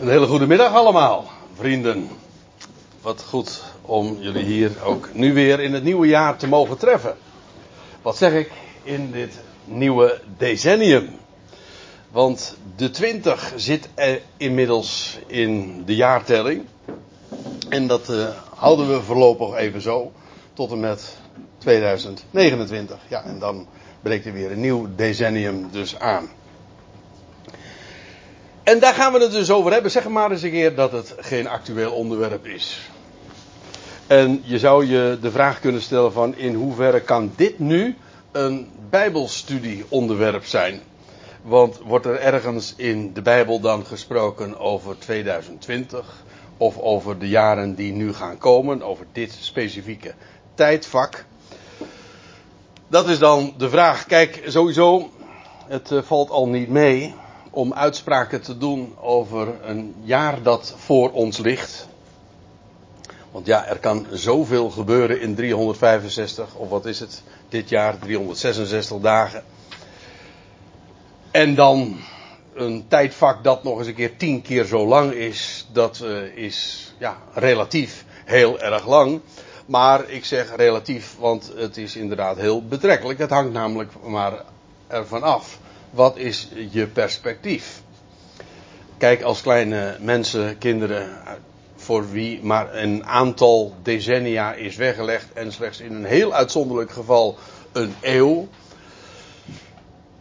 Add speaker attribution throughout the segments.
Speaker 1: Een hele goede middag allemaal, vrienden. Wat goed om jullie hier ook nu weer in het nieuwe jaar te mogen treffen. Wat zeg ik in dit nieuwe decennium? Want de 20 zit inmiddels in de jaartelling. En dat uh, houden we voorlopig even zo. Tot en met 2029. Ja, en dan breekt er weer een nieuw decennium dus aan. En daar gaan we het dus over hebben. Zeg maar eens een keer dat het geen actueel onderwerp is. En je zou je de vraag kunnen stellen van in hoeverre kan dit nu een bijbelstudieonderwerp zijn? Want wordt er ergens in de Bijbel dan gesproken over 2020 of over de jaren die nu gaan komen, over dit specifieke tijdvak? Dat is dan de vraag. Kijk, sowieso, het eh, valt al niet mee om uitspraken te doen over een jaar dat voor ons ligt. Want ja, er kan zoveel gebeuren in 365, of wat is het, dit jaar 366 dagen. En dan een tijdvak dat nog eens een keer tien keer zo lang is, dat uh, is ja, relatief heel erg lang. Maar ik zeg relatief, want het is inderdaad heel betrekkelijk. Het hangt namelijk maar ervan af wat is je perspectief? Kijk, als kleine mensen, kinderen, voor wie maar een aantal decennia is weggelegd en slechts in een heel uitzonderlijk geval een eeuw,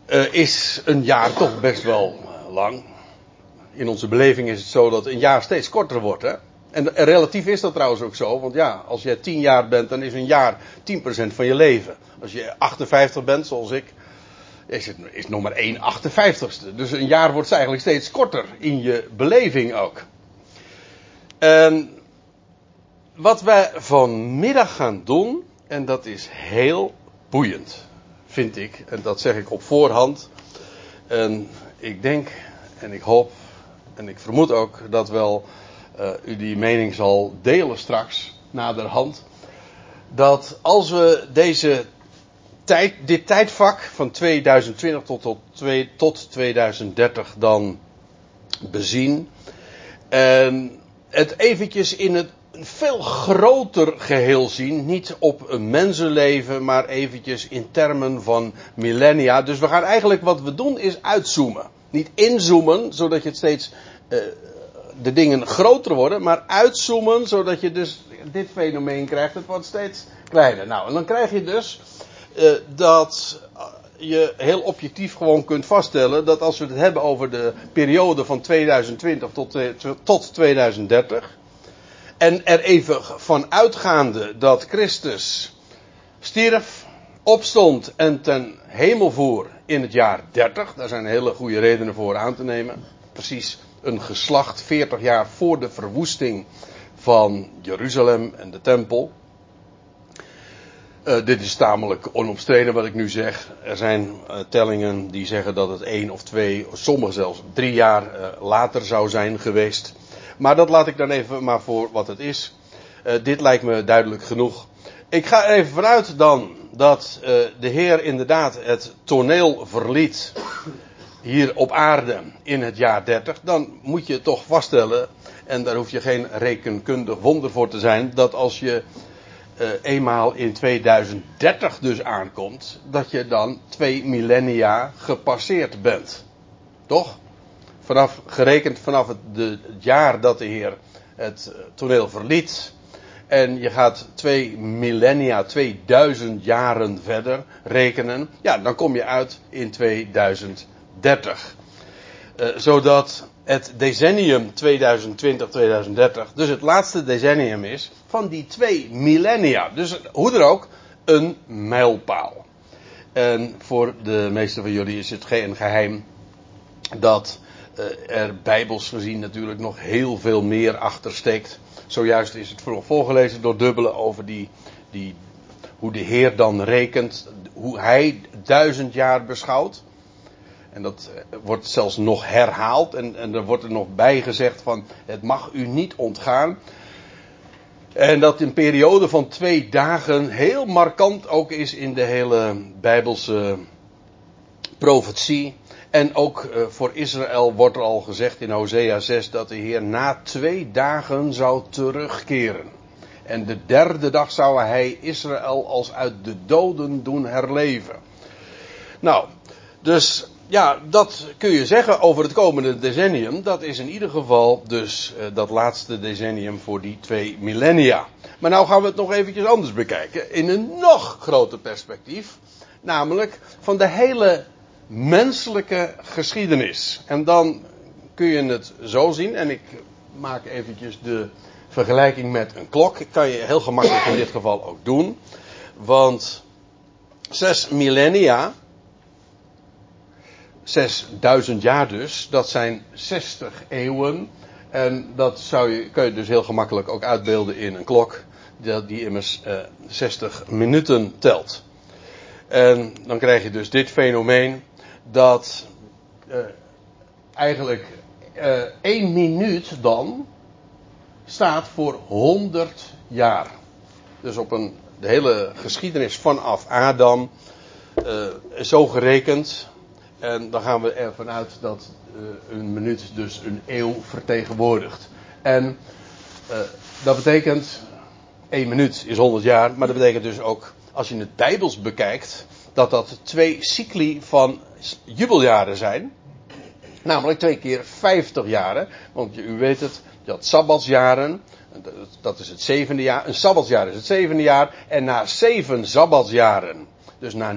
Speaker 1: uh, is een jaar toch best wel lang. In onze beleving is het zo dat een jaar steeds korter wordt. Hè? En relatief is dat trouwens ook zo, want ja, als je 10 jaar bent, dan is een jaar 10% van je leven. Als je 58 bent, zoals ik, is, het, is nog maar 1 58ste. Dus een jaar wordt eigenlijk steeds korter in je beleving ook. En wat wij vanmiddag gaan doen, en dat is heel boeiend, vind ik, en dat zeg ik op voorhand. En ik denk en ik hoop en ik vermoed ook dat wel uh, u die mening zal delen straks naderhand. Dat als we deze tijd, dit tijdvak van 2020 tot, tot, tot 2030 dan bezien. En het eventjes in het veel groter geheel zien. Niet op een mensenleven, maar eventjes in termen van millennia. Dus we gaan eigenlijk wat we doen is uitzoomen. Niet inzoomen, zodat je het steeds uh, de dingen groter worden, maar uitzoomen, zodat je dus dit fenomeen krijgt. Het wordt steeds kleiner. Nou, en dan krijg je dus dat je heel objectief gewoon kunt vaststellen dat als we het hebben over de periode van 2020 tot, uh, tot 2030. En er even van uitgaande dat Christus stierf, opstond en ten hemel voer in het jaar 30. Daar zijn hele goede redenen voor aan te nemen. Precies een geslacht 40 jaar voor de verwoesting van Jeruzalem en de tempel. Uh, dit is tamelijk onomstreden wat ik nu zeg. Er zijn uh, tellingen die zeggen dat het één of twee, sommigen zelfs drie jaar uh, later zou zijn geweest. Maar dat laat ik dan even maar voor wat het is. dit lijkt me duidelijk genoeg. Ik ga even vanuit dan dat de Heer inderdaad het toneel verliet hier op aarde in het jaar 30. Dan moet je toch vaststellen, en daar hoef je geen rekenkundig wonder voor te zijn, dat als je uh, eenmaal in 2030 dus aankomt, dat je dan twee millennia gepasseerd bent. Toch? Vanaf, gerekend vanaf het, jaar dat de Heer het eh, toneel verliet. En je gaat twee millennia, 2000 jaren verder rekenen. Ja, dan kom je uit in 2030. Uh, zodat het decennium 2020-2030 dus het laatste decennium is van die twee millennia. Dus hoe er ook, een mijlpaal. En voor de meeste van jullie is het geen geheim dat uh, er bijbels gezien natuurlijk nog heel veel meer achter steekt. Zojuist is het voorgelezen door Dubbele over die, die, hoe de Heer dan rekent, hoe hij duizend jaar beschouwt. En dat eh, wordt zelfs nog herhaald. En, en er wordt er nog bij gezegd van het mag u niet ontgaan. En dat een periode van twee dagen heel markant ook is in de hele Bijbelse profetie. En ook uh, voor Israël wordt er al gezegd in Hosea 6 dat de Heer na twee dagen zou terugkeren. En de derde dag zou hij Israël als uit de doden doen herleven. Nou, dus ja, dat kun je zeggen over het komende decennium. Dat is in ieder geval dus uh, dat laatste decennium voor die twee millennia. Maar nou gaan we het nog eventjes anders bekijken. In een nog groter perspectief. Namelijk van de hele menselijke geschiedenis. En dan kun je het zo zien. En ik maak eventjes de vergelijking met een klok. Ik kan je heel gemakkelijk in dit geval ook doen. Want zes millennia 6000 jaar dus, dat zijn 60 eeuwen. En dat zou je, kun je dus heel gemakkelijk ook uitbeelden in een klok, die, immers uh, 60 minuten telt. En dan krijg je dus dit fenomeen dat uh, eigenlijk uh, één minuut dan staat voor 100 jaar. Dus op een, de hele geschiedenis vanaf Adam, uh, zo gerekend, en dan gaan we ervan uit dat uh, een minuut dus een eeuw vertegenwoordigt. En uh, dat betekent, één minuut is 100 jaar, maar dat betekent dus ook, als je het bijbels bekijkt, dat dat twee cycli van jubeljaren zijn. Namelijk twee keer 50 jaren. Want u weet het, je had sabbatsjaren. Dat is het zevende jaar. Een sabbatsjaar is het zevende jaar. En na zeven sabbatsjaren dus na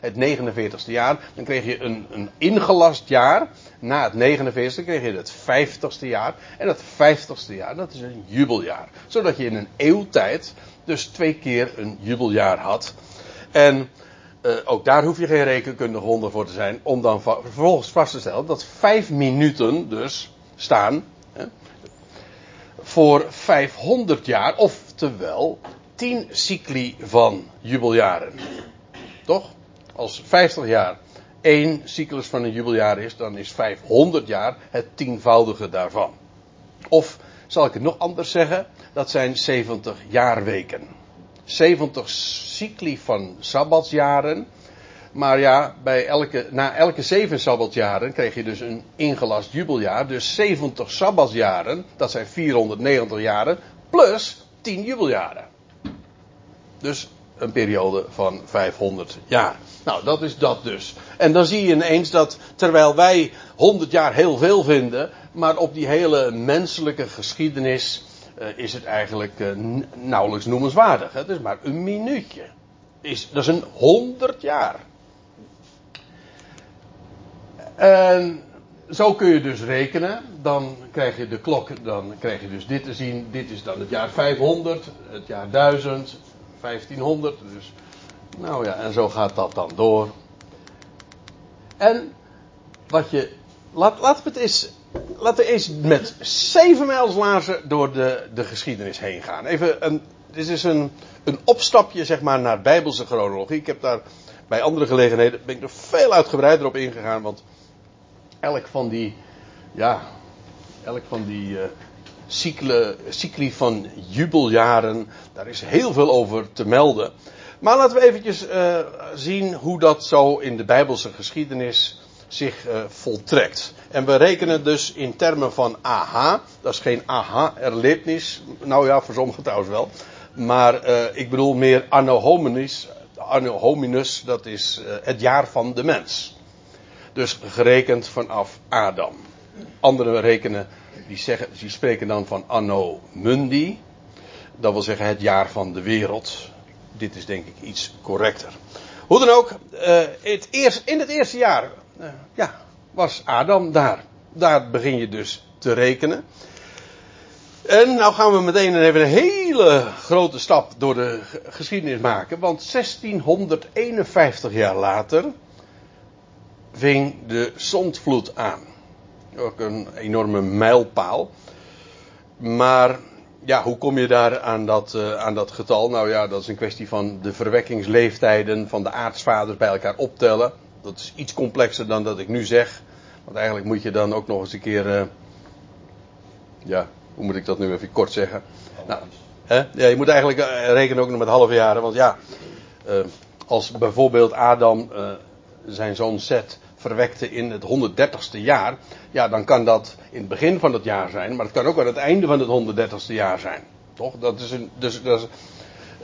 Speaker 1: het 49ste jaar, dan kreeg je een, een ingelast jaar. Na het 49ste kreeg je het 50ste jaar. En dat 50ste jaar, dat is een jubeljaar. Zodat je in een eeuwtijd dus twee keer een jubeljaar had. En uh, ook daar hoef je geen rekenkundige honden voor te zijn. Om dan vervolgens vast te stellen dat vijf minuten dus staan. Hè, voor 500 jaar. Oftewel 10 cycli van jubeljaren. Toch? Als 50 jaar één cyclus van een jubeljaar is, dan is 500 jaar het tienvoudige daarvan. Of zal ik het nog anders zeggen? Dat zijn 70 jaarweken. 70 cycli van sabbatsjaren. Maar ja, bij elke, na elke zeven sabbatsjaren kreeg je dus een ingelast jubeljaar. Dus 70 sabbatsjaren, dat zijn 490 jaren, plus 10 jubeljaren. Dus een periode van 500 jaar. Nou, dat is dat dus. En dan zie je ineens dat terwijl wij 100 jaar heel veel vinden, maar op die hele menselijke geschiedenis uh, is het eigenlijk uh, nauwelijks noemenswaardig. Het is maar een minuutje. Is, dat is een 100 jaar. En zo kun je dus rekenen. Dan krijg je de klok, dan krijg je dus dit te zien. Dit is dan het jaar 500, het jaar 1000, 1500. Dus, nou ja, en zo gaat dat dan door. En wat je. Laat, laten we het eens. Laten we eens met zeven mijlslaarzen door de, de geschiedenis heen gaan. Even een. Dit is een, een opstapje, zeg maar, naar Bijbelse chronologie. Ik heb daar bij andere gelegenheden. ben ik er veel uitgebreider op ingegaan. Want elk van die. Ja. Elk van die. Uh, cycli, van jubeljaren. Daar is heel veel over te melden. Maar laten we eventjes uh, zien hoe dat zo in de Bijbelse geschiedenis zich uh, voltrekt. En we rekenen dus in termen van aha. Dat is geen aha-erlebnis. Nou ja, voor sommigen trouwens wel. Maar uh, ik bedoel meer anno hominis. Anno dat is het jaar van de mens. Dus gerekend vanaf Adam. Anderen rekenen die, zeggen, die spreken dan van anno mundi. Dat wil zeggen het jaar van de wereld. Dit is denk ik iets correcter. Hoe dan ook, uh, het eerst, in het eerste jaar uh, ja, was Adam daar. Daar begin je dus te rekenen. En nou gaan we meteen even een hele grote stap door de geschiedenis maken. Want 1651 jaar later ving de zondvloed aan. Ook een enorme mijlpaal. Maar ja, hoe kom je daar aan dat, uh, aan dat getal? Nou ja, dat is een kwestie van de verwekkingsleeftijden van de aartsvaders bij elkaar optellen. Dat is iets complexer dan dat ik nu zeg. Want eigenlijk moet je dan ook nog eens een keer. Uh, ja, hoe moet ik dat nu even kort zeggen? Nou, hè? Ja, je moet eigenlijk uh, rekenen ook nog met halve jaren. Want ja, als bijvoorbeeld Adam zijn zoon Seth verwekte in het 130ste jaar, ja, dan kan dat in het begin van het jaar zijn, maar het kan ook aan het einde van het 130ste jaar zijn. Toch? Dat is een, dus, dat is,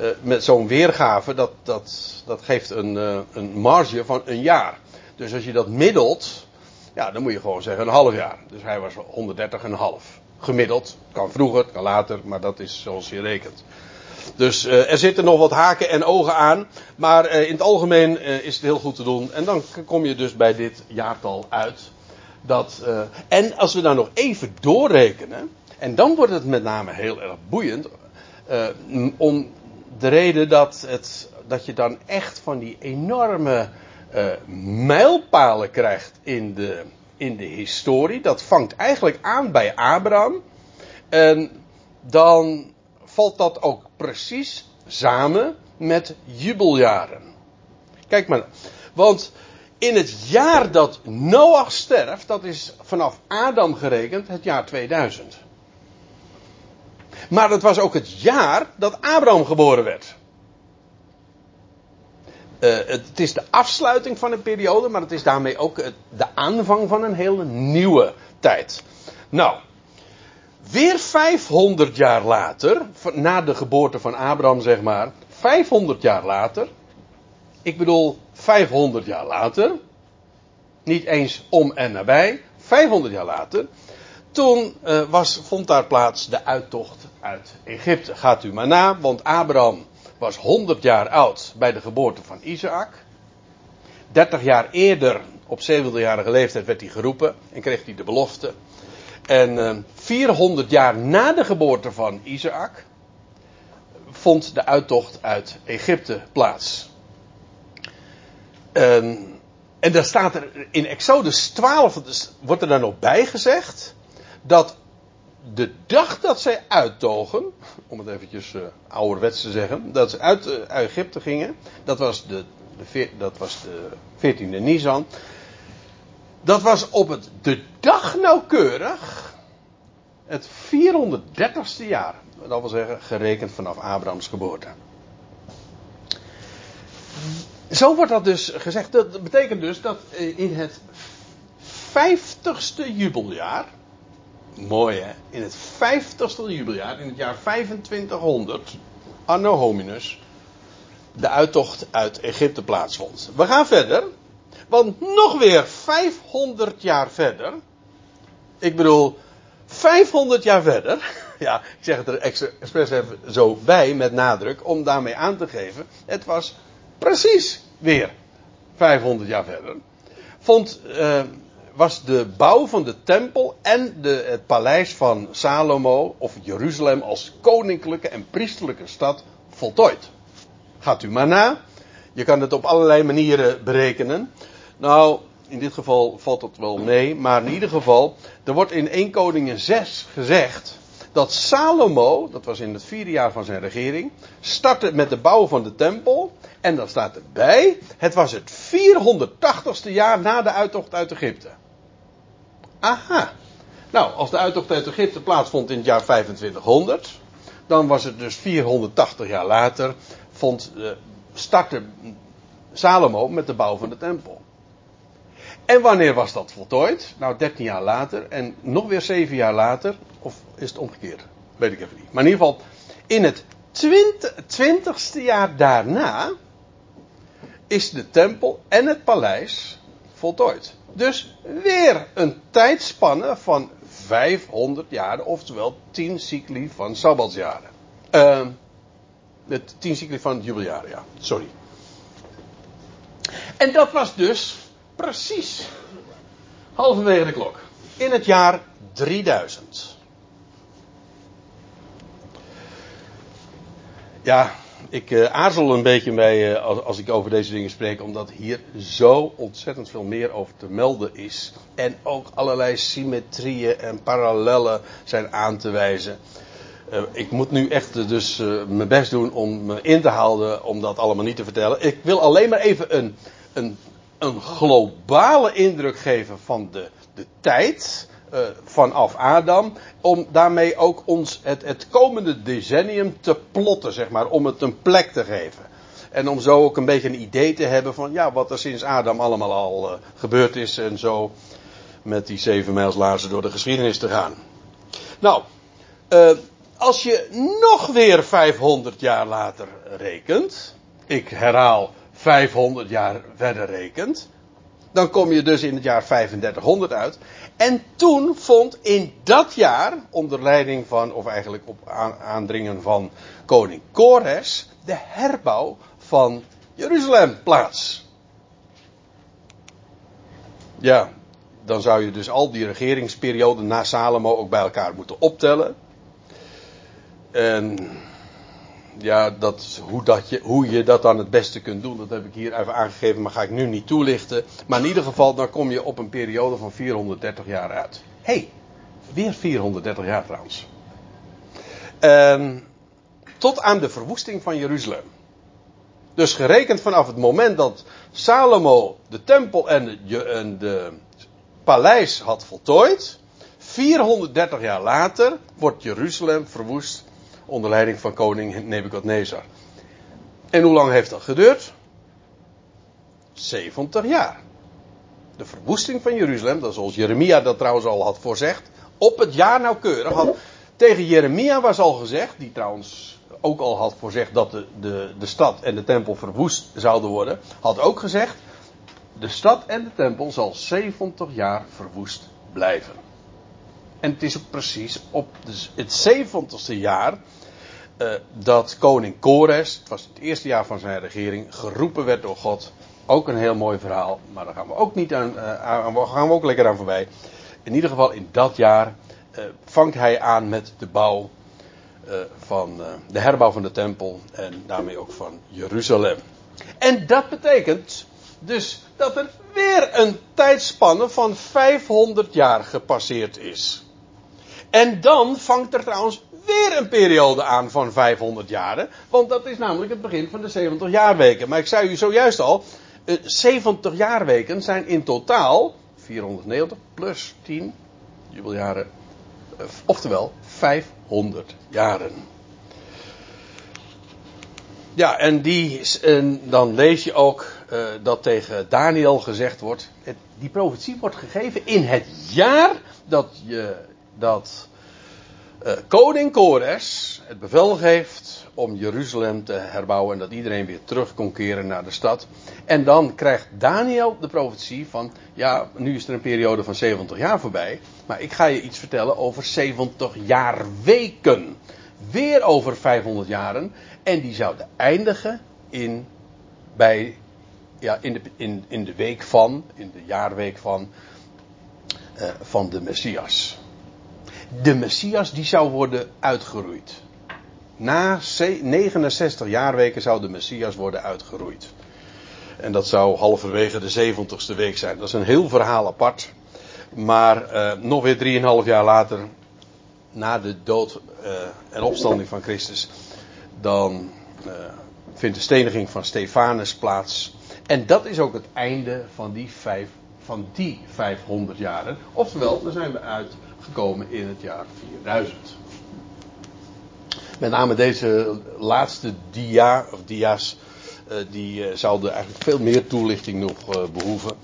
Speaker 1: uh, met zo'n weergave, dat, dat, dat geeft een, uh, een marge van een jaar. Dus als je dat middelt, ja, dan moet je gewoon zeggen een half jaar. Dus hij was 130,5. Gemiddeld. Kan vroeger, kan later, maar dat is zoals je rekent. Dus uh, er zitten nog wat haken en ogen aan. Maar uh, in het algemeen uh, is het heel goed te doen. En dan kom je dus bij dit jaartal uit. Dat, en als we daar nog even doorrekenen. En dan wordt het met name heel erg boeiend. om de reden dat, het, dat je dan echt van die enorme mijlpalen krijgt in de, in de historie. Dat vangt eigenlijk aan bij Abraham. En dan valt dat ook precies samen met jubeljaren. Kijk maar, want in het jaar dat Noach sterft, dat is vanaf Adam gerekend het jaar 2000. Maar dat was ook het jaar dat Abraham geboren werd. Uh, het is de afsluiting van een periode, maar het is daarmee ook de aanvang van een hele nieuwe tijd. Nou, Weer 500 jaar later, na de geboorte van Abraham zeg maar, 500 jaar later, ik bedoel 500 jaar later, niet eens om en nabij, 500 jaar later, toen uh, was, vond daar plaats de uittocht uit Egypte. Gaat u maar na, want Abraham was 100 jaar oud bij de geboorte van Isaac. 30 jaar eerder, op 70-jarige leeftijd, werd hij geroepen en kreeg hij de belofte. En uh, eh, 400 jaar na de geboorte van Isaac vond de uittocht uit Egypte plaats. Uh, en daar staat er in Exodus 12, dus wordt er dan nog bij gezegd, dat de dag dat zij uittogen, om het eventjes uh, ouderwets te zeggen, dat ze uit uh, Egypte gingen, dat was de, de, dat was de 14e Nisan, dat was op het, de dag nauwkeurig het 430ste jaar. Dat wil zeggen, gerekend vanaf Abrahams geboorte. Zo wordt dat dus gezegd. Dat betekent dus dat in het 50ste jubeljaar. Mooi hè? In het 50ste jubeljaar, in het jaar 2500, Anno Hominus, de uittocht uit Egypte plaatsvond. We gaan verder. Want nog weer 500 jaar verder. Ik bedoel, 500 jaar verder. Ja, ik zeg het er expres even zo bij met nadruk. Om daarmee aan te geven. Het was precies weer 500 jaar verder. Vond, uh, was de bouw van de tempel en de, het paleis van Salomo. Of Jeruzalem als koninklijke en priesterlijke stad voltooid. Gaat u maar na. Je kan het op allerlei manieren berekenen. Nou, in dit geval valt het wel mee, maar in ieder geval, er wordt in 1 Koningen 6 gezegd dat Salomo, dat was in het vierde jaar van zijn regering, startte met de bouw van de tempel. En dan staat erbij, het was het 480ste jaar na de uittocht uit Egypte. Aha. Nou, als de uittocht uit Egypte plaatsvond in het jaar 2500, dan was het dus 480 jaar later, vond, uh, startte Salomo met de bouw van de tempel. En wanneer was dat voltooid? Nou, 13 jaar later. En nog weer 7 jaar later. Of is het omgekeerd? Weet ik even niet. Maar in ieder geval, in het 20, ste jaar daarna. is de tempel en het paleis voltooid. Dus weer een tijdspanne van 500 jaar, oftewel 10 cycli van sabbatsjaren. Uh, de 10 cycli van jubeljaren, ja. Sorry. En dat was dus Precies. Halverwege de klok. In het jaar 3000. Ja, ik uh, aarzel een beetje mee uh, als, als, ik over deze dingen spreek, omdat hier zo ontzettend veel meer over te melden is. En ook allerlei symmetrieën en parallellen zijn aan te wijzen. Uh, ik moet nu echt dus mijn best doen om me in te houden om dat allemaal niet te vertellen. Ik wil alleen maar even een, een een globale indruk geven van de, de tijd uh, vanaf Adam. Om daarmee ook ons het, het komende decennium te plotten, zeg maar. Om het een plek te geven. En om zo ook een beetje een idee te hebben van ja, wat er sinds Adam allemaal al uh, gebeurd is. En zo met die zeven mijlslaarzen door de geschiedenis te gaan. Nou, uh, als je nog weer 500 jaar later rekent. Ik herhaal 500 jaar verder rekent. Dan kom je dus in het jaar 3500 uit. En toen vond in dat jaar, onder leiding van, of eigenlijk op aandringen van koning Kores, de herbouw van Jeruzalem plaats. Ja, dan zou je dus al die regeringsperioden na Salomo ook bij elkaar moeten optellen. En ja, dat, hoe, dat je, hoe je dat dan het beste kunt doen, dat heb ik hier even aangegeven, maar ga ik nu niet toelichten. Maar in ieder geval, dan kom je op een periode van 430 jaar uit. Hé, hey, weer 430 jaar trouwens. En tot aan de verwoesting van Jeruzalem. Dus gerekend vanaf het moment dat Salomo de tempel en de, en de paleis had voltooid, 430 jaar later wordt Jeruzalem verwoest onder leiding van koning Nebukadnezar. En hoe lang heeft dat geduurd? 70 jaar. De verwoesting van Jeruzalem, dat zoals Jeremia dat trouwens al had voorzegd, op het jaar nauwkeurig had. Tegen Jeremia was al gezegd, die trouwens ook al had voorzegd dat de, de, de stad en de tempel verwoest zouden worden, had ook gezegd, de stad en de tempel zal 70 jaar verwoest blijven. En het is ook precies op het 70ste jaar uh, dat koning Kores, het was het eerste jaar van zijn regering, geroepen werd door God. Ook een heel mooi verhaal, maar daar gaan we ook niet aan, uh, aan gaan we ook lekker aan voorbij. In ieder geval in dat jaar uh, vangt hij aan met de bouw van de herbouw van de tempel en daarmee ook van Jeruzalem. En dat betekent dus dat er weer een tijdspanne van 500 jaar gepasseerd is. En dan vangt er trouwens weer een periode aan van 500 jaren. Want dat is namelijk het begin van de 70 jaarweken. Maar ik zei u zojuist al, 70 eh, jaarweken zijn in totaal 490 plus 10 jubeljaren. Eh, oftewel 500 jaren. Ja, en, die, en dan lees je ook uh, dat tegen Daniel gezegd wordt. Die profetie wordt gegeven in het jaar dat, je, dat uh, koning Kores het bevel geeft om Jeruzalem te herbouwen en dat iedereen weer terug kon keren naar de stad. En dan krijgt Daniel de profetie van, ja, nu is er een periode van 70 jaar voorbij, maar ik ga je iets vertellen over 70 jaar weken. Weer over 500 jaren en die zouden eindigen in, bij, ja, in, de, in, in de week van, in de jaarweek van, uh, van de Messias de Messias die zou worden uitgeroeid. Na 69 jaarweken zou de Messias worden uitgeroeid. En dat zou halverwege de 70ste week zijn. Dat is een heel verhaal apart. Maar uh, nog weer 3,5 jaar later, na de dood uh, en opstanding van Christus, dan uh, vindt de steniging van Stefanus plaats. En dat is ook het einde van die, vijf, van die 500 jaren. Oftewel, daar zijn we uit gekomen in het jaar 4000. Met name deze laatste dia, of dia's, uh, die uh, zouden eigenlijk veel meer toelichting nog uh, behoeven.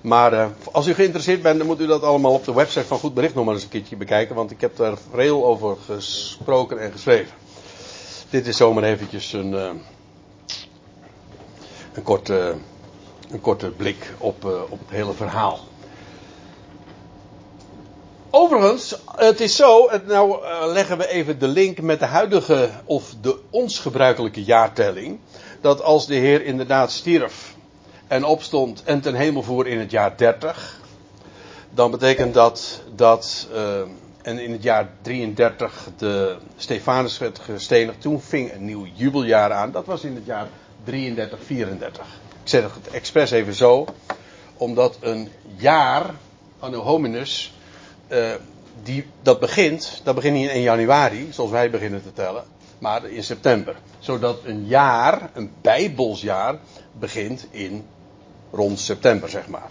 Speaker 1: Maar als u geïnteresseerd bent, dan moet u dat allemaal op de website van Goed Bericht nog maar eens een keertje bekijken. Want ik heb daar veel over gesproken en geschreven. Dit is zomaar eventjes een, een, korte, een korte blik op, op het hele verhaal. Overigens, het is zo, nou uh, leggen we even de link met de huidige of de ons gebruikelijke jaartelling. Dat als de Heer inderdaad stierf en opstond en ten hemel voer in het jaar 30, dan betekent dat dat uh, en in het jaar 33 de Stefanus werd gestenigd. Toen ving een nieuw jubeljaar aan. Dat was in het jaar 33, 34. Ik zeg het expres even zo, omdat een jaar, anno hominus, uh, die, dat begint, dat begint niet in januari, zoals wij beginnen te tellen, maar in september. Zodat een jaar, een bijbelsjaar, begint in rond september, zeg maar.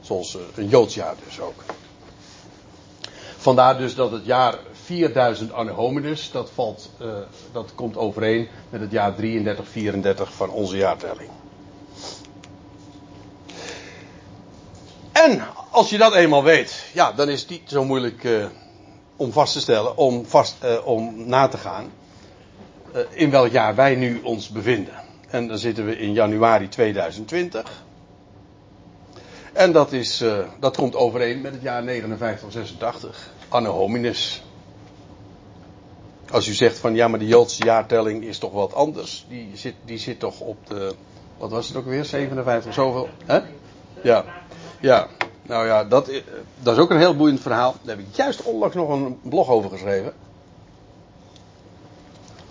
Speaker 1: Zoals uh, een Joods jaar dus ook. Vandaar dus dat het jaar 4000 Anno Hominis, dat, valt, uh, dat komt overeen met het jaar 33, 34 van onze jaartelling. En als je dat eenmaal weet, ja, dan is het niet zo moeilijk uh, om vast te stellen, om, vast, uh, om na te gaan in welk jaar wij nu ons bevinden. En dan zitten we in januari 2020. En dat, is, dat komt overeen met het jaar 5986. Anno Hominis. Als u zegt van ja, maar de Joodse jaartelling is toch wat anders. Die zit, die zit toch op de. Wat was het ook weer? 57 zoveel? Hè? Ja. Ja. Nou ja, dat, dat is ook een heel boeiend verhaal. Daar heb ik juist onlangs nog een blog over geschreven.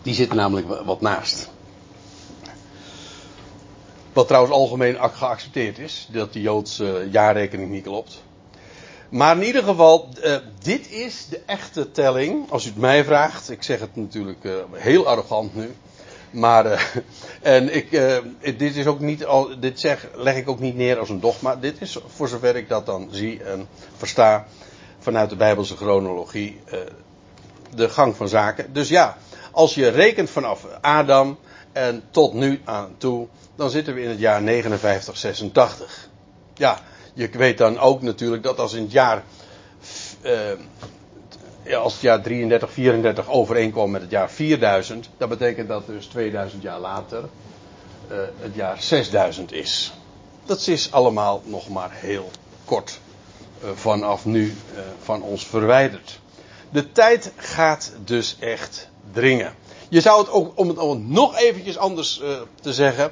Speaker 1: Die zit namelijk wat naast. Wat trouwens algemeen geaccepteerd is, dat de Joodse jaarrekening niet klopt. Maar in ieder geval, uh, dit is de echte telling. Als u het mij vraagt, ik zeg het natuurlijk uh, heel arrogant nu. Maar, uh, en ik, dit is ook niet, al, dit zeg, leg ik ook niet neer als een dogma. Dit is, voor zover ik dat dan zie en versta, vanuit de Bijbelse chronologie, de gang van zaken. Dus ja, als je rekent vanaf Adam en tot nu aan toe, dan zitten we in het jaar 5986. Ja, je weet dan ook natuurlijk dat als in het jaar, uh, als het jaar 33, 34 overeenkwam met het jaar 4000, dat betekent dat dus 2000 jaar later uh, het jaar 6000 is. Dat is allemaal nog maar heel kort uh, vanaf nu van ons verwijderd. De tijd gaat dus echt dringen. Je zou het ook, om het nog eventjes anders te zeggen,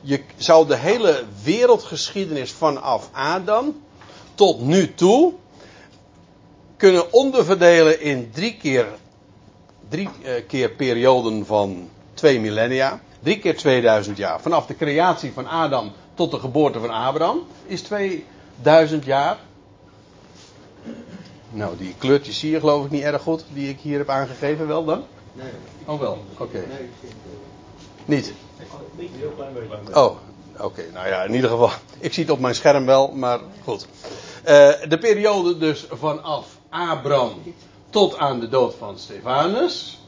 Speaker 1: je zou de hele wereldgeschiedenis vanaf Adam tot nu toe kunnen onderverdelen in drie keer, drie eh, keer perioden van twee millennia. Drie keer 2000 jaar. Vanaf de creatie van Adam tot de geboorte van Abraham is 2000 jaar. Nou, die kleurtjes zie je geloof ik niet erg goed, die ik hier heb aangegeven, wel dan? Nee. Oh wel, oké. Okay. Nee, niet? Oh, oké. Nou ja, in ieder geval. Ik zie het op mijn scherm wel, maar goed. Uh, de periode dus vanaf Abraham tot aan de dood van Stefanus.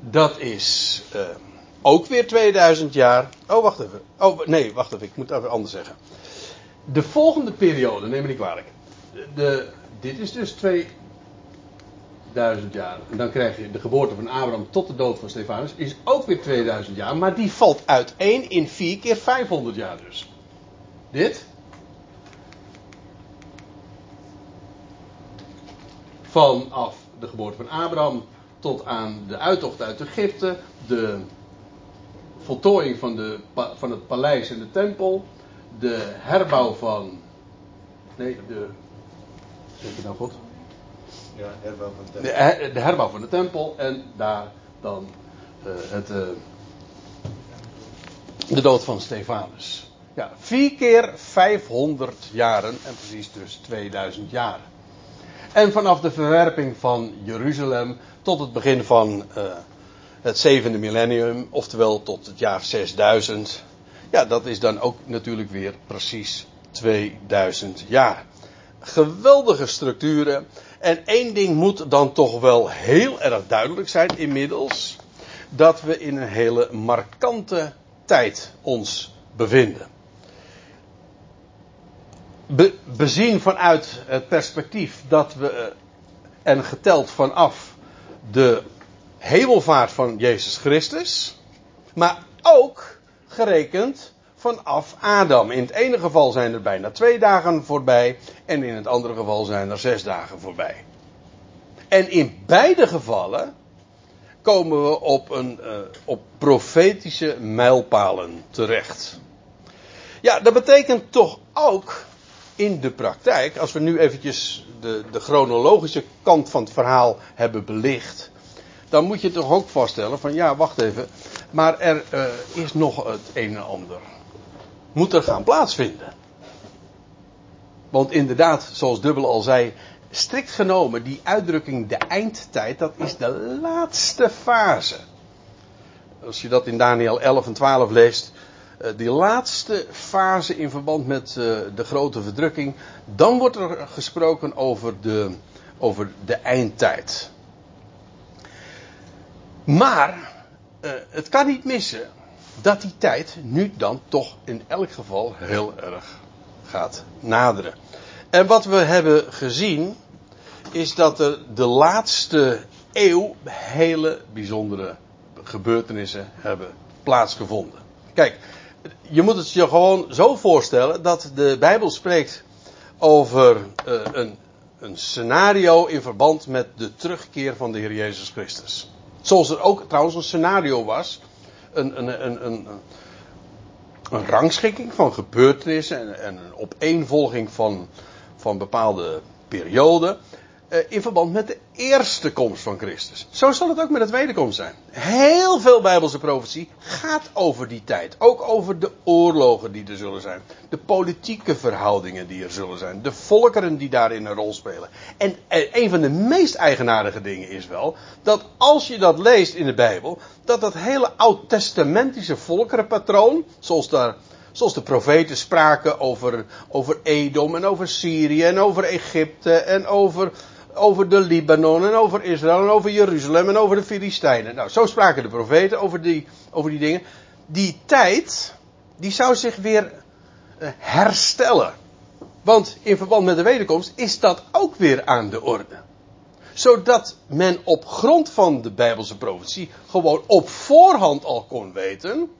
Speaker 1: Dat is uh, ook weer 2000 jaar. Oh, wacht even. Oh, nee, wacht even. Ik moet even anders zeggen. De volgende periode, neem me niet kwalijk. De, dit is dus 2 2000 jaar. En dan krijg je de geboorte van Abraham tot de dood van Stefanus. Is ook weer 2000 jaar. Maar die valt uiteen in 4 keer 500 jaar dus. Dit. Vanaf de geboorte van Abraham tot aan de uittocht uit Egypte. De voltooiing van, de, van het paleis en de tempel. De herbouw van. Nee, de. Zeg je nou goed?
Speaker 2: Ja, herbouw van de tempel.
Speaker 1: De, de herbouw van de tempel en daar dan uh, het, uh, de dood van Stefanus. Ja, vier keer 500 jaren en precies dus 2000 jaar. En vanaf de verwerping van Jeruzalem tot het begin van uh, het zevende millennium, oftewel tot het jaar 6000. Ja, dat is dan ook natuurlijk weer precies 2000 jaar. Geweldige structuren. En één ding moet dan toch wel heel erg duidelijk zijn inmiddels. Dat we in een hele markante tijd ons bevinden. Be, bezien vanuit het perspectief dat we, eh, en geteld vanaf de hemelvaart van Jezus Christus, maar ook gerekend vanaf Adam. In het ene geval zijn er bijna twee dagen voorbij en in het andere geval zijn er zes dagen voorbij. En in beide gevallen komen we op, een, uh, op profetische mijlpalen terecht. Ja, dat betekent toch ook in de praktijk, als we nu eventjes de, de chronologische kant van het verhaal hebben belicht, dan moet je toch ook vaststellen van ja, wacht even, maar er uh, is nog het een en ander moet er gaan plaatsvinden. Want inderdaad, zoals Dubbel al zei, strikt genomen, die uitdrukking de eindtijd, dat is de laatste fase. Als je dat in Daniel 11 en 12 leest, eh, die laatste fase in verband met eh, de grote verdrukking, dan wordt er gesproken over de over de eindtijd. Maar uh, het kan niet missen dat die tijd nu dan toch in elk geval heel erg gaat naderen. En wat we hebben gezien is dat er de laatste eeuw hele bijzondere gebeurtenissen hebben plaatsgevonden. Kijk, je moet het je gewoon zo voorstellen dat de Bijbel spreekt over uh, een, een scenario in verband met de terugkeer van de Heer Jezus Christus. Zoals er ook trouwens een scenario was, een, een, een, een, een rangschikking van gebeurtenissen en, en een opeenvolging van, van bepaalde perioden. Eh, in verband met de eerste komst van Christus. Zo zal het ook met de tweede komst zijn. Heel veel Bijbelse profetie gaat over die tijd. Ook over de oorlogen die er zullen zijn. De politieke verhoudingen die er zullen zijn. De volkeren die daarin een rol spelen. En eh, een van de meest eigenaardige dingen is wel dat als je dat leest in de Bijbel, dat dat hele oud-testamentische volkerenpatroon, zoals daar Zoals de profeten spraken over, over Edom en over Syrië en over Egypte en over over de Libanon en over Israël en over Jeruzalem en over de Filistijnen. Nou, zo spraken de profeten over die, over die dingen. Die tijd, die zou zich weer eh, herstellen. Want in verband met de wederkomst is dat ook weer aan de orde. Zodat men op grond van de Bijbelse profetie gewoon op voorhand al kon weten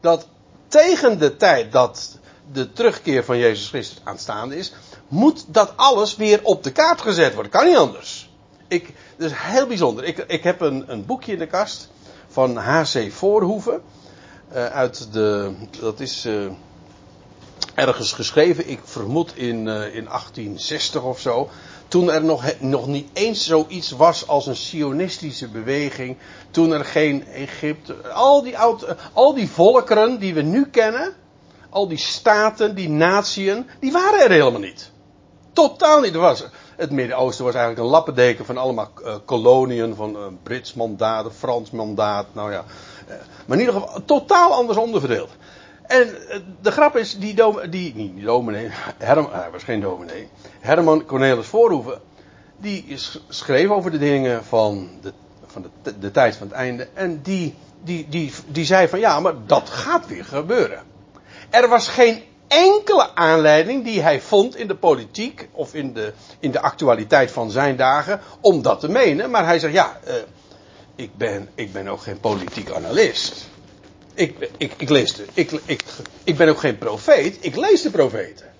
Speaker 1: dat tegen de tijd dat de terugkeer van Jezus Christus aanstaande is, moet dat alles weer op de kaart gezet worden. Kan niet anders. Ik, is heel bijzonder. Ik, ik heb een, een boekje in de kast van H.C. Voorhoeven. Uh, uit de, dat is uh, ergens geschreven, ik vermoed in, uh, in 1860 of zo. Toen er nog, nog niet eens zoiets was als een sionistische beweging. Toen er geen Egypte. Al die, oud, al die volkeren die we nu kennen. Al die staten, die natieën. Die waren er helemaal niet. Totaal niet. Was, het Midden-Oosten was eigenlijk een lappendeken van allemaal uh, koloniën, van uh, Brits mandaat, Frans mandaat, nou ja. Uh, maar in ieder geval totaal anders onderverdeeld. En de grap is, die, die dominee, hij was geen dominee, Herman Cornelis Voorhoeven, die schreef over de dingen van de, van de, de tijd van het einde. En die, die, die, die zei van ja, maar dat gaat weer gebeuren. Er was geen enkele aanleiding die hij vond in de politiek of in de, in de actualiteit van zijn dagen om dat te menen. Maar hij zegt ja, uh, ik, ben, ik ben ook geen politiek analist. Ik, ik, ik, lees de, ik, ik, ik ben ook geen profeet, ik lees de profeten.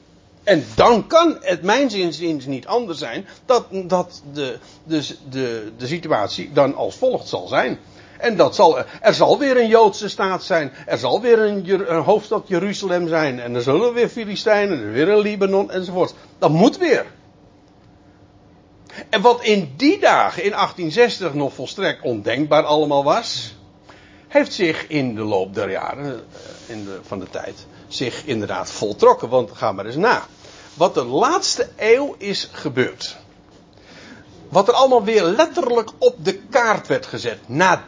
Speaker 1: En dan kan het mijn zinziens niet anders zijn dat, dat de, de, de, de situatie dan als volgt zal zijn. En dat zal, er zal weer een Joodse staat zijn. Er zal weer een, een hoofdstad Jeruzalem zijn. En er zullen weer Filistijnen, er weer een Libanon enzovoort. Dat moet weer. En wat in die dagen, in 1860, nog volstrekt ondenkbaar allemaal was, heeft zich in de loop der jaren, eh, in de, van de tijd, zich inderdaad voltrokken. Want ga maar eens na. Wat de laatste eeuw is gebeurd. Wat er allemaal weer letterlijk op de kaart werd gezet. Na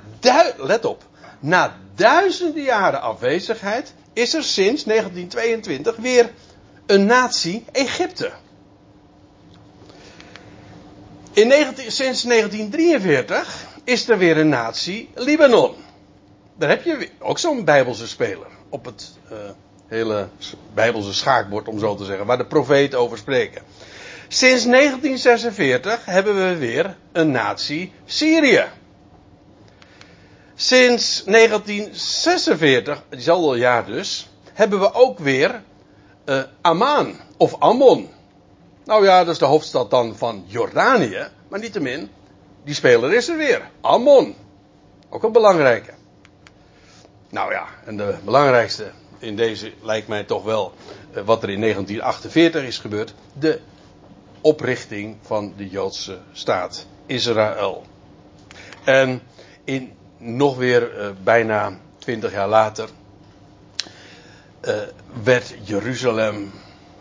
Speaker 1: let op, na duizenden jaren afwezigheid is er sinds 1922 weer een natie Egypte. In 19, sinds 1943 is er weer een natie Libanon. Daar heb je ook zo'n Bijbelse speler op het uh, hele Bijbelse schaakbord, om zo te zeggen, waar de profeten over spreken. Sinds 1946 hebben we weer een natie Syrië. Sinds 1946, diezelfde jaar dus, hebben we ook weer uh, Amman of Ammon. Nou ja, dat is de hoofdstad dan van Jordanië, maar niettemin, die speler is er weer. Ammon. Ook een belangrijke. Nou ja, en de belangrijkste in deze lijkt mij toch wel uh, wat er in 1948 is gebeurd. De oprichting van de Joodse staat Israël. En in nog weer uh, bijna twintig jaar later uh, werd Jeruzalem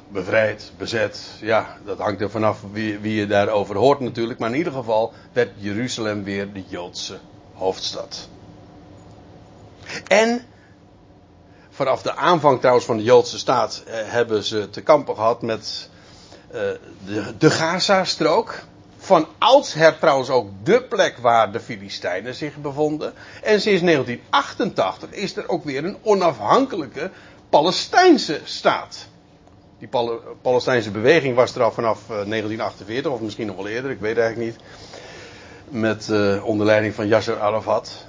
Speaker 1: bevrijd, bezet. Ja, dat hangt er vanaf wie, wie je daarover hoort natuurlijk. Maar in ieder geval werd Jeruzalem weer de Joodse hoofdstad. En vanaf de aanvang trouwens van de Joodse staat eh, hebben ze te kampen gehad met uh, de, de Gaza-strook. Van oudsher trouwens ook de plek waar de Filistijnen zich bevonden. En sinds 1988 is er ook weer een onafhankelijke Palestijnse staat. Die Pal Palestijnse beweging was er al vanaf 1948, of misschien nog wel eerder, ik weet eigenlijk niet. Met uh, onder leiding van Yasser Arafat.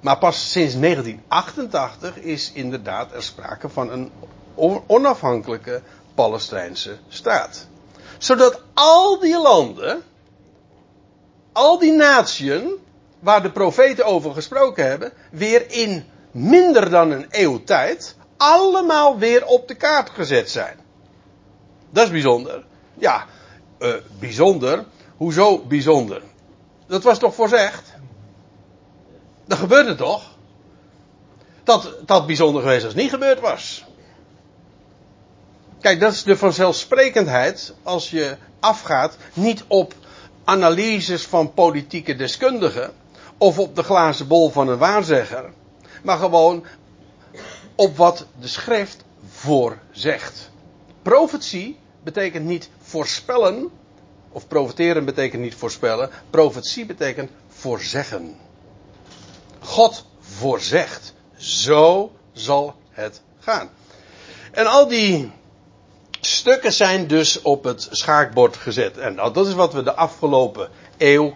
Speaker 1: Maar pas sinds 1988 is inderdaad er sprake van een onafhankelijke Palestijnse staat. Zodat al die landen, al die naties waar de profeten over gesproken hebben, weer in minder dan een eeuw tijd allemaal weer op de kaart gezet zijn. Dat is bijzonder. Ja, uh, bijzonder. Hoezo bijzonder? Dat was toch voorzegd? Dat gebeurde toch? Dat, dat bijzonder geweest als het niet gebeurd was. Kijk, dat is de vanzelfsprekendheid als je afgaat niet op analyses van politieke deskundigen of op de glazen bol van een waarzegger, maar gewoon op wat de schrift voorzegt. Profetie betekent niet voorspellen, of profeteren betekent niet voorspellen, profetie betekent voorzeggen. God voorzegt. Zo zal het gaan. En al die stukken zijn dus op het schaakbord gezet. En nou, dat is wat we de afgelopen eeuw,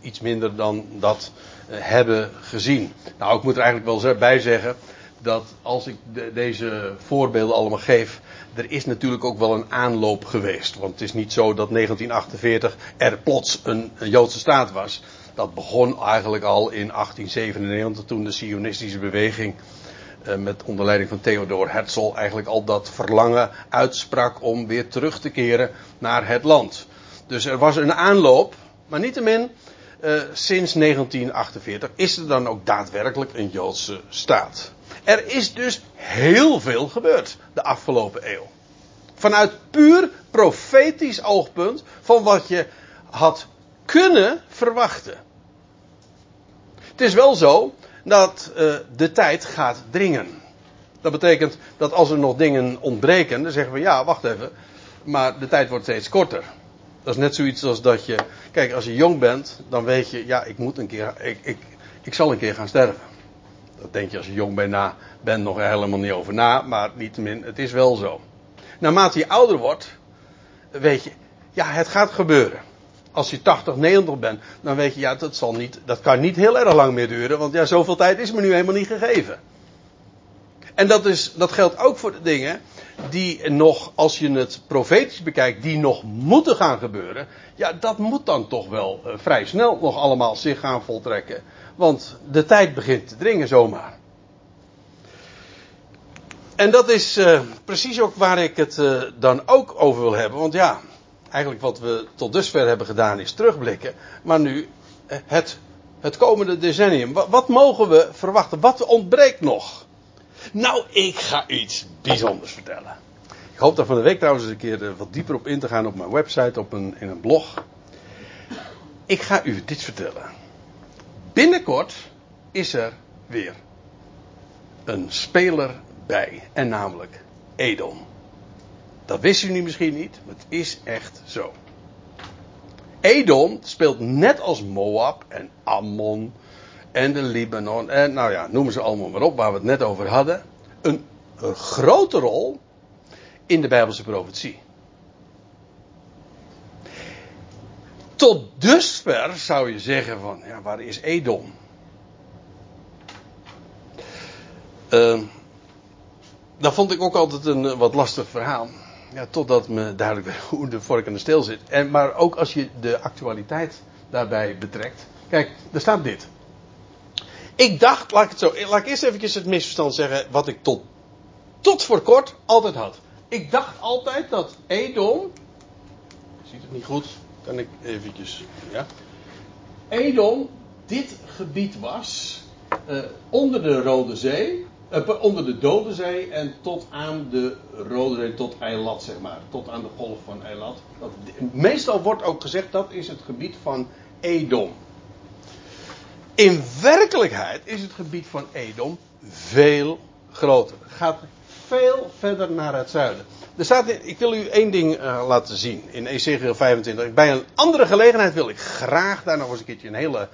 Speaker 1: iets minder dan dat, eh, hebben gezien. Nou, ik moet er eigenlijk wel bij zeggen dat als ik de, deze voorbeelden allemaal geef, er is natuurlijk ook wel een aanloop geweest. Want het is niet zo dat 1948 er plots een, een Joodse staat was. Dat begon eigenlijk al in 1897 toen de Sionistische beweging met onder leiding van Theodor Herzl eigenlijk al dat verlangen uitsprak om weer terug te keren naar het land. Dus er was een aanloop, maar niettemin, uh, sinds 1948 is er dan ook daadwerkelijk een Joodse staat. Er is dus heel veel gebeurd de afgelopen eeuw. Vanuit puur profetisch oogpunt van wat je had kunnen verwachten. Het is wel zo dat uh, de tijd gaat dringen. Dat betekent dat als er nog dingen ontbreken, dan zeggen we ja, wacht even, maar de tijd wordt steeds korter. Dat is net zoiets als dat je, kijk, als je jong bent, dan weet je, ja, ik moet een keer, ik, ik, ik zal een keer gaan sterven. Dat denk je als je jong bent, na, bent nog helemaal niet over na, maar niettemin, het is wel zo. Naarmate je ouder wordt, weet je, ja, het gaat gebeuren als je 80, 90 bent, dan weet je, ja, dat, zal niet, dat kan niet heel erg lang meer duren, want ja, zoveel tijd is me nu helemaal niet gegeven. En dat, is, dat geldt ook voor de dingen die nog, als je het profetisch bekijkt, die nog moeten gaan gebeuren. Ja, dat moet dan toch wel uh, vrij snel nog allemaal zich gaan voltrekken. Want de tijd begint te dringen zomaar. En dat is uh, precies ook waar ik het uh, dan ook over wil hebben. Want ja, eigenlijk wat we tot dusver hebben gedaan is terugblikken. Maar nu eh, het, het komende decennium. Wat, mogen we verwachten? Wat ontbreekt nog? Nou, ik ga iets bijzonders vertellen. Ik hoop daar van de week trouwens eens een keer eh, wat dieper op in te gaan op mijn website, op een, in een blog. Ik ga u dit vertellen. Binnenkort is er weer een speler bij. En namelijk Edom. Dat wisten jullie misschien niet, maar het is echt zo. Edom speelt net als Moab en Ammon en de Libanon en nou ja, noemen ze allemaal maar op waar we het net over hadden. Een, grote rol in de Bijbelse profetie. Tot dusver zou je zeggen van, ja, waar is Edom? Uh, dat vond ik ook altijd een wat lastig verhaal. Ja, totdat me duidelijk werd hoe de vork aan de steel zit. En, maar ook als je de actualiteit daarbij betrekt. Kijk, er staat dit. Ik dacht, laat ik het zo, laat ik eerst eventjes het misverstand zeggen wat ik tot, tot voor kort altijd had. Ik dacht altijd dat Edom, ziet het niet goed, kan ik eventjes, ja. Edom dit gebied was, uh, onder de Rode Zee, uh, onder de Dode Zee en tot aan de Rode Zee, tot Eilat, zeg maar. Tot aan de golf van Eilat. Dat, meestal wordt ook gezegd dat is het gebied van Edom. In werkelijkheid is het gebied van Edom veel groter. Gaat veel verder naar het zuiden. Ik wil u één ding uh, laten zien in Ezekiel 25. Bij een andere gelegenheid wil ik graag daar nog eens een keertje een hele,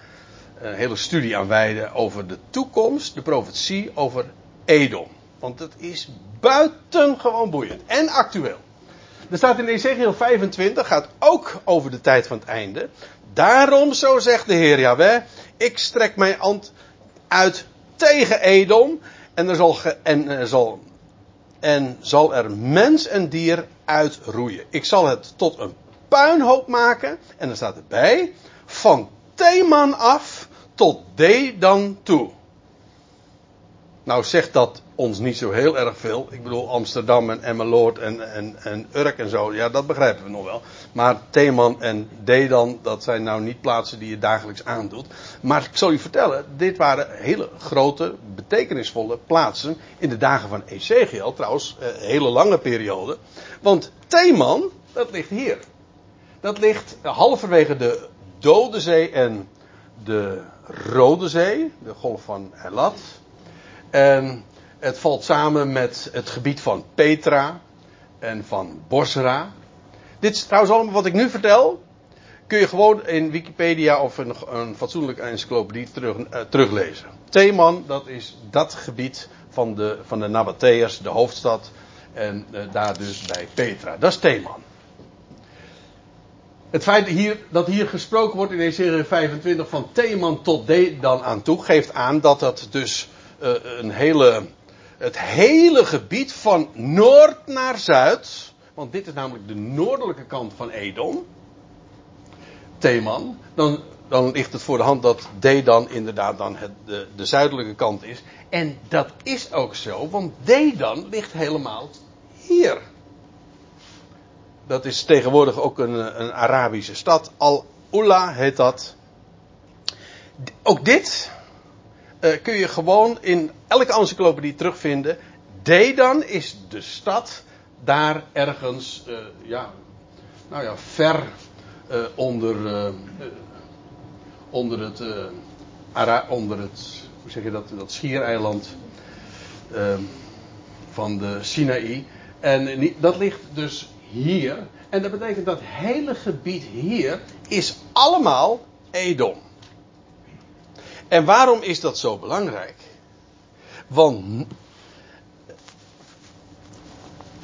Speaker 1: een hele studie aan wijden over de toekomst, de profetie over Edom. Want het is buitengewoon boeiend en actueel. Er staat in Ezekiel 25, gaat ook over de tijd van het einde. Daarom, zo zegt de Heer Jahweh, ik strek mijn hand uit tegen Edom en er zal, en, er zal, en zal er mens en dier uitroeien. Ik zal het tot een puinhoop maken en er staat erbij, van Theman af tot Dedan toe. Nou zegt dat ons niet zo heel erg veel. Ik bedoel Amsterdam en Emmeloord en, en, en Urk en zo. Ja, dat begrijpen we nog wel. Maar Theeman en Dedan, dat zijn nou niet plaatsen die je dagelijks aandoet. Maar ik zal u vertellen, dit waren hele grote, betekenisvolle plaatsen in de dagen van Ezekiel. Trouwens, een eh, hele lange periode. Want Theeman, dat ligt hier. Dat ligt halverwege de Dode Zee en de Rode Zee, de golf van Elat. En het valt samen met het gebied van Petra en van Bosra. Dit is trouwens allemaal wat ik nu vertel. Kun je gewoon in Wikipedia of een, een fatsoenlijke encyclopedie terug, uh, teruglezen. Theeman, dat is dat gebied van de, van de de hoofdstad. En uh, daar dus bij Petra. Dat is Theeman. Het feit hier, dat hier gesproken wordt in Ezekiel 25 van Theeman tot dan aan toe, geeft aan dat dat dus een hele, het hele gebied van noord naar zuid, want dit is namelijk de noordelijke kant van Edom, Theman, dan, dan ligt het voor de hand dat Dedan inderdaad dan het, de, de zuidelijke kant is. En dat is ook zo, want Dedan ligt helemaal hier. Dat is tegenwoordig ook een, een Arabische stad. Al-Ula heet dat. Ook dit uh, kun je gewoon in elke encyclopedie terugvinden. Dedan is de stad daar ergens, uh, ja, nou ja, ver uh, onder, onder het, Ara onder het, hoe zeg je dat, dat schiereiland van de Sinaï. En dat ligt dus hier. En dat betekent dat hele gebied hier is allemaal Edom. En waarom is dat zo belangrijk? Want.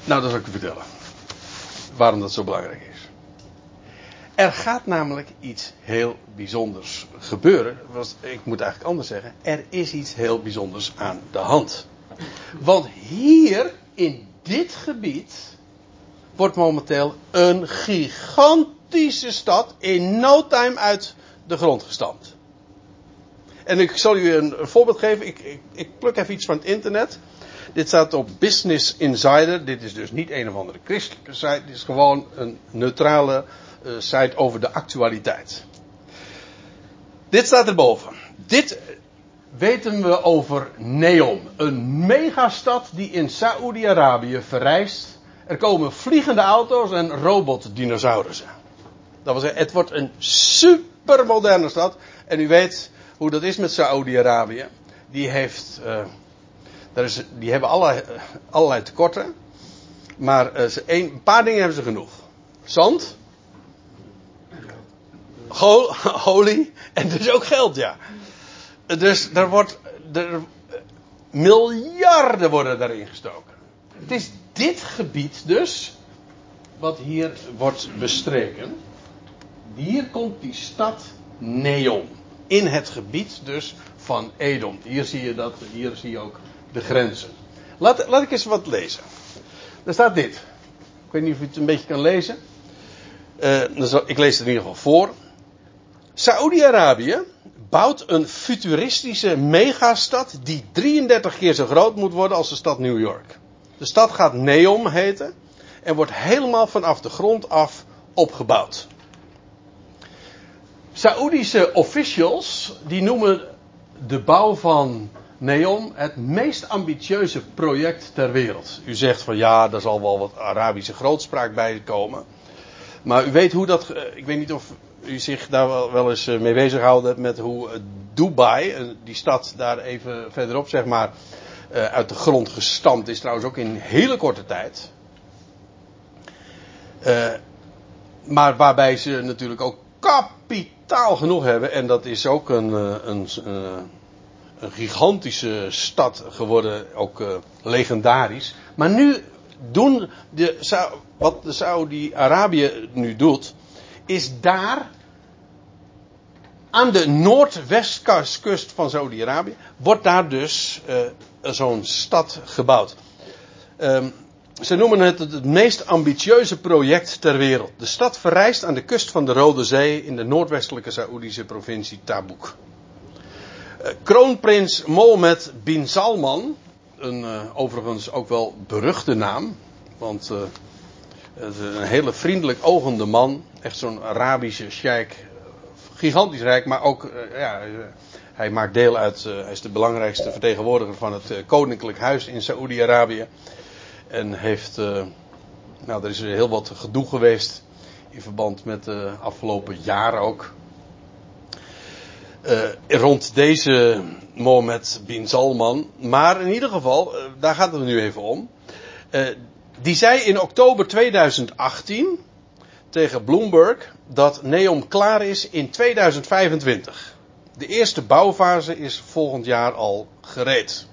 Speaker 1: Nou, dat zal ik u vertellen. Waarom dat zo belangrijk is. Er gaat namelijk iets heel bijzonders gebeuren. Ik moet eigenlijk anders zeggen. Er is iets heel bijzonders aan de hand. Want hier in dit gebied wordt momenteel een gigantische stad in no time uit de grond gestampt. En ik zal u een, voorbeeld geven. Ik, ik, ik, pluk even iets van het internet. Dit staat op Business Insider. Dit is dus niet een of andere christelijke site. Dit is gewoon een neutrale uh, site over de actualiteit. Dit staat erboven. Dit weten we over Neom. Een megastad die in Saoedi-Arabië verrijst. Er komen vliegende auto's en robotdinosaurussen. Dat wil zeggen, het wordt een supermoderne stad. En u weet, hoe dat is met Saoedi-Arabië. Die heeft, uh, daar is, die hebben allerlei, allerlei tekorten. Maar uh, ze, een, een, paar dingen hebben ze genoeg. Zand. Go, olie. En dus ook geld, ja. Dus er wordt, er, miljarden worden daarin gestoken. Het is dit gebied dus, wat hier wordt bestreken. Hier komt die stad Neon in het gebied dus van Edom. Hier zie je dat, hier zie je ook de grenzen. Laat, laat ik eens wat lezen. Daar staat dit. Ik weet niet of u het een beetje kan lezen. Uh, ik lees het in ieder geval voor. Saoedi-Arabië bouwt een futuristische megastad die 33 keer zo groot moet worden als de stad New York. De stad gaat Neom heten en wordt helemaal vanaf de grond af opgebouwd. Saoedische officials die noemen de bouw van Neom het meest ambitieuze project ter wereld. U zegt van ja, daar zal wel wat Arabische grootspraak bij komen. Maar u weet hoe dat. Ik weet niet of u zich daar wel, eens eh, mee bezighoudt met hoe Dubai, eh, die stad daar even verderop zeg maar, eh, uit de grond gestampt is. Trouwens ook in hele korte tijd. Maar waarbij ze natuurlijk ook kapitaal genoeg hebben. En dat is ook een, een, een gigantische stad geworden, ook uh, legendarisch. Maar nu doen de, wat de Saudi-Arabië nu doet, is daar aan de noordwestkust van Saudi-Arabië wordt daar dus zo'n stad gebouwd. Um, ze noemen het het meest ambitieuze project ter wereld. De stad verrijst aan de kust van de Rode Zee in de noordwestelijke Saoedische provincie Tabuk. Uh, kroonprins Mohammed bin Salman, een uh, overigens ook wel beruchte naam, want uh, een hele vriendelijk ogende man, echt zo'n Arabische sheik, gigantisch rijk, maar ook, ja, hij maakt deel uit, hij is de belangrijkste vertegenwoordiger van het koninklijk huis in Saoedi-Arabië. En heeft, uh, nou er is heel wat gedoe geweest in verband met de afgelopen jaren ook. Uh, rond deze Mohammed bin Salman. Maar in ieder geval, uh, daar gaat het nu even om. die zei in oktober 2018 tegen Bloomberg dat Neom klaar is in 2025. De eerste bouwfase is volgend jaar al gereed.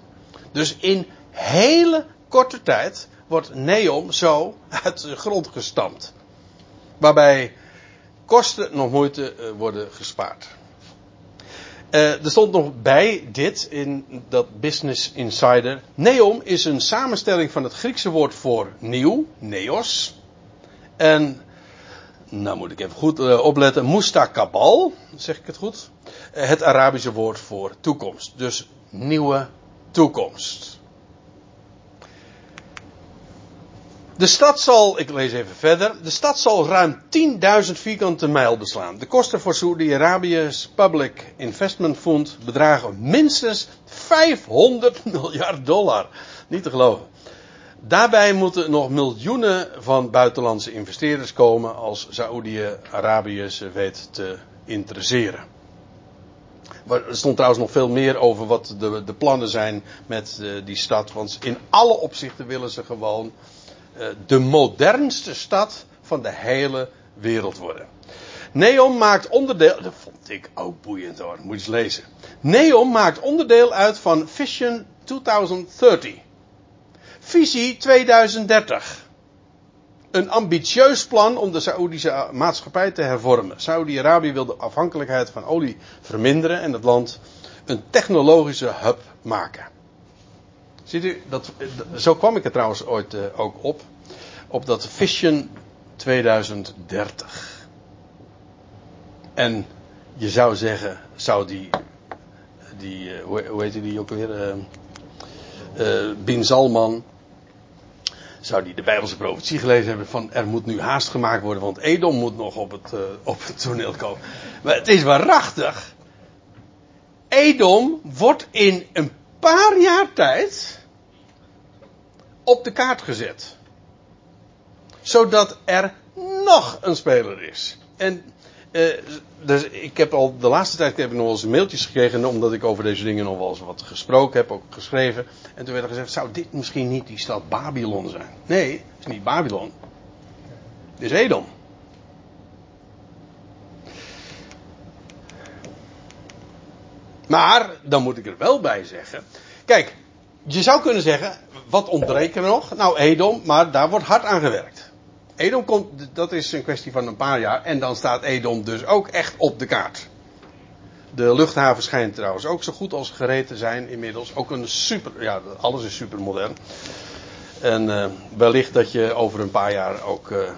Speaker 1: Dus in hele korte tijd wordt Neom zo uit de grond gestampt. Waarbij kosten nog moeite eh, worden gespaard. Uh, er stond nog bij dit in dat Business Insider. Neom is een samenstelling van het Griekse woord voor nieuw, neos. En, nou moet ik even goed uh, opletten, mustakabal, zeg ik het goed? Het Arabische woord voor toekomst. Dus nieuwe toekomst. De stad zal, ik lees even verder, de stad zal ruim 10.000 vierkante mijl beslaan. De kosten voor Saudi-Arabië's Public Investment Fund bedragen minstens 500 miljard dollar. Niet te geloven. Daarbij moeten nog miljoenen van buitenlandse investeerders komen als Saoedi-Arabië ze weet te interesseren. Er stond trouwens nog veel meer over wat de, de plannen zijn met uh, die stad. Want in alle opzichten willen ze gewoon eh, de modernste stad van de hele wereld worden. Neom maakt onderdeel, dat vond ik ook boeiend hoor, moet je eens lezen. Neom maakt onderdeel uit van Vision 2030. Visie 2030. Een ambitieus plan om de Saoedische maatschappij te hervormen. Saudi-Arabië wil de afhankelijkheid van olie verminderen en het land een technologische hub maken. Ziet u, dat, zo kwam ik er trouwens ooit uh, ook op. Op dat Vision 2030. En je zou zeggen, zou die, die uh, hoe, heet die ook weer? Uh, Bin Salman. Zou die de Bijbelse profetie gelezen hebben van er moet nu haast gemaakt worden, want Edom moet nog op het, op het toneel komen. Maar het is waarachtig. Edom wordt in een paar jaar tijd op de kaart gezet. Zodat er nog een speler is. En uh, dus ik heb al de laatste tijd heb ik nog wel eens mailtjes gekregen, omdat ik over deze dingen nog wel eens wat gesproken heb, ook geschreven. En toen werd er gezegd, zou dit misschien niet die stad Babylon zijn? Nee, het is niet Babylon. Het is Edom. Maar, dan moet ik er wel bij zeggen. Kijk, je zou kunnen zeggen, wat ontbreken er nog? Nou, Edom, maar daar wordt hard aan gewerkt. Edom komt, dat is een kwestie van een paar jaar. En dan staat Edom dus ook echt op de kaart. De luchthaven schijnt trouwens ook zo goed als gereed te zijn inmiddels. Ook een super, ja, alles is super modern. En uh, wellicht dat je over een paar jaar ook uh,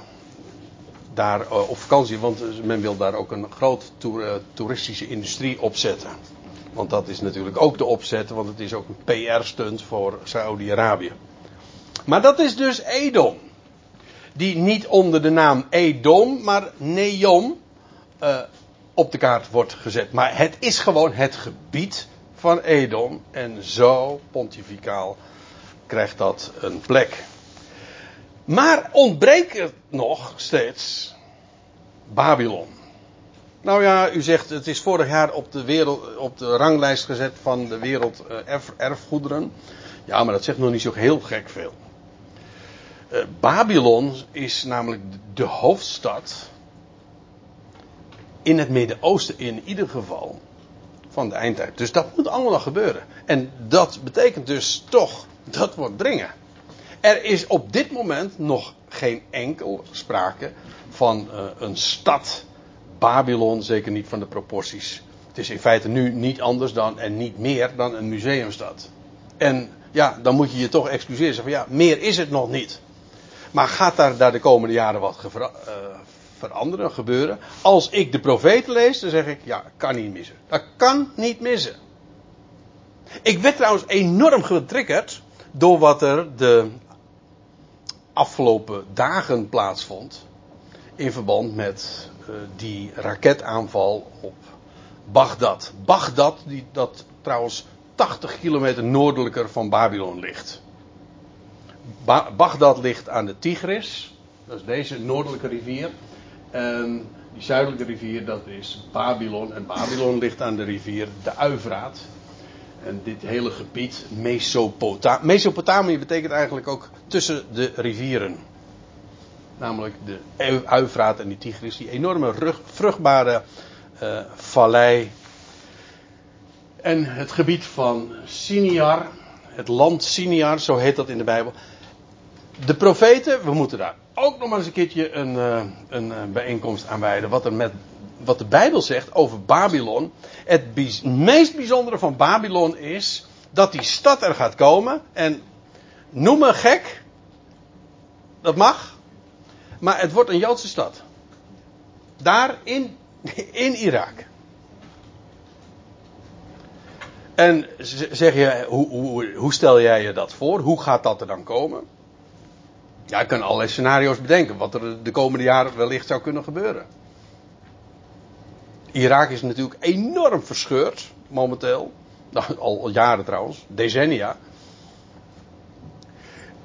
Speaker 1: daar uh, op vakantie, want men wil daar ook een groot toeristische industrie opzetten. Want dat is natuurlijk ook de opzet, want het is ook een PR-stunt voor Saudi-Arabië. Maar dat is dus Edom. Die niet onder de naam Edom, maar Neom uh, op de kaart wordt gezet. Maar het is gewoon het gebied van Edom. En zo pontificaal krijgt dat een plek. Maar ontbreekt nog steeds Babylon. Nou ja, u zegt het is vorig jaar op de, wereld, op de ranglijst gezet van de wereld erf, erfgoederen. Ja, maar dat zegt nog niet zo heel gek veel. Uh, Babylon is namelijk de hoofdstad in het Midden-Oosten in ieder geval van de eindtijd. Dus dat moet allemaal nog gebeuren. En dat betekent dus toch, dat wordt dringen. Er is op dit moment nog geen enkel sprake van uh, een stad Babylon, zeker niet van de proporties. Het is in feite nu niet anders dan en niet meer dan een museumstad. En ja, dan moet je je toch excuseren. Van ja, meer is het nog niet. Maar gaat daar, daar de komende jaren wat uh, veranderen, gebeuren? Als ik de profeten lees, dan zeg ik, ja, kan niet missen. Dat kan niet missen. Ik werd trouwens enorm getriggerd door wat er de afgelopen dagen plaatsvond. In verband met uh, die raketaanval op Bagdad. Bagdad, die, dat trouwens 80 kilometer noordelijker van Babylon ligt. Ba Bagdad ligt aan de Tigris. Dat is deze noordelijke rivier. En die zuidelijke rivier, dat is Babylon. En Babylon ligt aan de rivier de Uivraat. En dit hele gebied, Mesopotamië. Mesopotamië betekent eigenlijk ook tussen de rivieren. Namelijk de Uivraat en die Tigris, die enorme vruchtbare uh, vallei. En het gebied van Siniar, het land Siniar, zo heet dat in de Bijbel. De profeten, we moeten daar ook nog maar eens een keertje een, uh, een uh, bijeenkomst aan wijden. Wat, er met, wat de Bijbel zegt over Babylon. Het meest bijzondere van Babylon is dat die stad er gaat komen. En noem me gek. Dat mag. Maar het wordt een Joodse stad. Daar in, in Irak. En zeg je, hoe, hoe, hoe stel jij je dat voor? Hoe gaat dat er dan komen? Ja, ik kan allerlei scenario's bedenken wat er de komende jaren wellicht zou kunnen gebeuren. Irak is natuurlijk enorm verscheurd, momenteel. Nou, al, al jaren trouwens, decennia.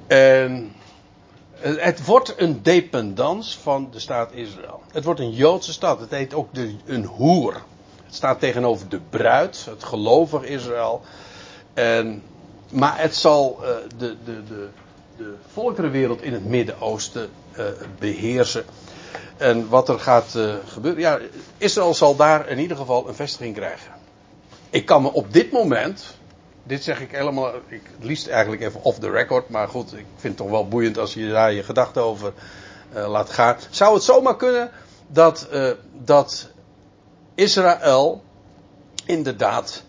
Speaker 1: En het wordt een dependance van de staat Israël. Het wordt een Joodse stad. Het heet ook de, een hoer. Het staat tegenover de bruid, het gelovig Israël. En, maar het zal uh, de, de, de, de volkerenwereld in het Midden-Oosten uh, beheersen. En wat er gaat uh, gebeuren. Ja, Israël zal daar in ieder geval een vestiging krijgen. Ik kan me op dit moment. Dit zeg ik helemaal. Ik liefst eigenlijk even off the record. Maar goed, ik vind het toch wel boeiend als je daar je gedachten over uh, laat gaan. Zou het zomaar kunnen dat, uh, dat Israël inderdaad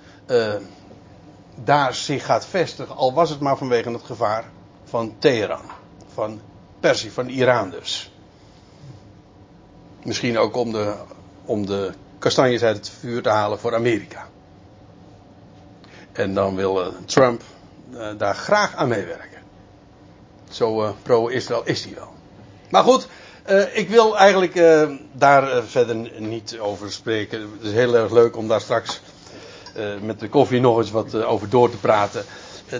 Speaker 1: daar zich gaat vestigen. Al was het maar vanwege het gevaar van Teheran. Van Persie, van Iran dus. Misschien ook om de, om de kastanjes uit het vuur te halen voor Amerika. En dan wil uh, Trump uh, daar graag aan meewerken. Zo uh, pro-Israël is hij wel. Maar goed, ik wil eigenlijk daar verder niet over spreken. Het is heel erg leuk om daar straks met de koffie nog eens wat over door te praten.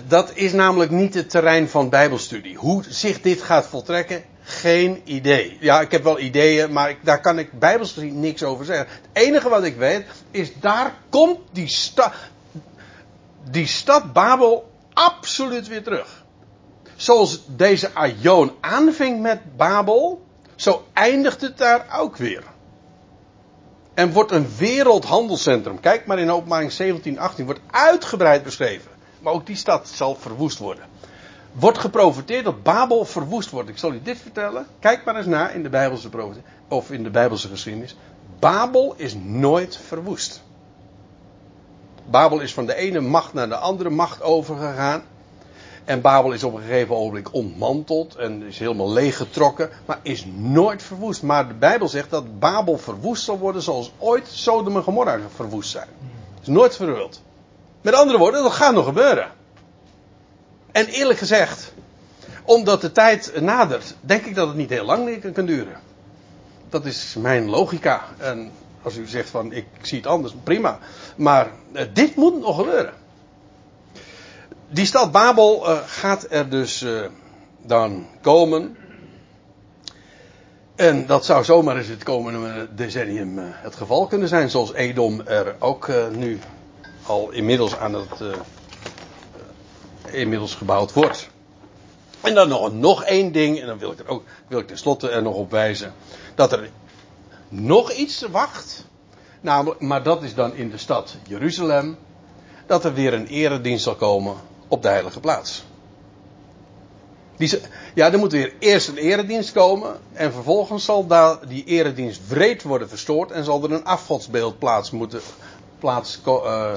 Speaker 1: dat is namelijk niet het terrein van Bijbelstudie. Hoe zich dit gaat voltrekken, geen idee. Ja, ik heb wel ideeën, maar daar kan ik bijbels gezien niks over zeggen. Het enige wat ik weet is, daar komt die stad, die stad Babel absoluut weer terug. Zoals deze Aion aanving met Babel, zo eindigt het daar ook weer. En wordt een wereldhandelscentrum. Kijk maar in openbaring 17, 18, wordt uitgebreid beschreven. Maar ook die stad zal verwoest worden wordt geprofiteerd dat Babel verwoest wordt. Ik zal u dit vertellen. Kijk maar eens na in de Bijbelse of in de Bijbelse geschiedenis. Babel is nooit verwoest. Babel is van de ene macht naar de andere macht overgegaan. En Babel is op een gegeven ogenblik ontmanteld en is helemaal leeggetrokken, maar is nooit verwoest. Maar de Bijbel zegt dat Babel verwoest zal worden zoals ooit Sodom en Gomorra verwoest zijn. Is nooit verhuld. Met andere woorden, dat gaat nog gebeuren. En eerlijk gezegd, omdat de tijd nadert, denk ik dat het niet heel lang meer kan duren. Dat is mijn logica. En als u zegt van ik zie het anders, prima. Maar eh, dit moet nog gebeuren. Die stad Babel uh, gaat er dus uh, dan komen. En dat zou zomaar eens het komende decennium het geval kunnen zijn. Zoals Edom er ook nu al inmiddels aan het inmiddels gebouwd wordt. En dan nog, nog één ding, en dan wil ik er ook, wil ik tenslotte er nog op wijzen. Dat er nog iets wacht. Namelijk, maar dat is dan in de stad Jeruzalem. Dat er weer een eredienst zal komen op de heilige plaats. Die, ja, er moet weer eerst een eredienst komen. En vervolgens zal daar die eredienst wreed worden verstoord. En zal er een afgodsbeeld plaats moeten. Plaats, uh,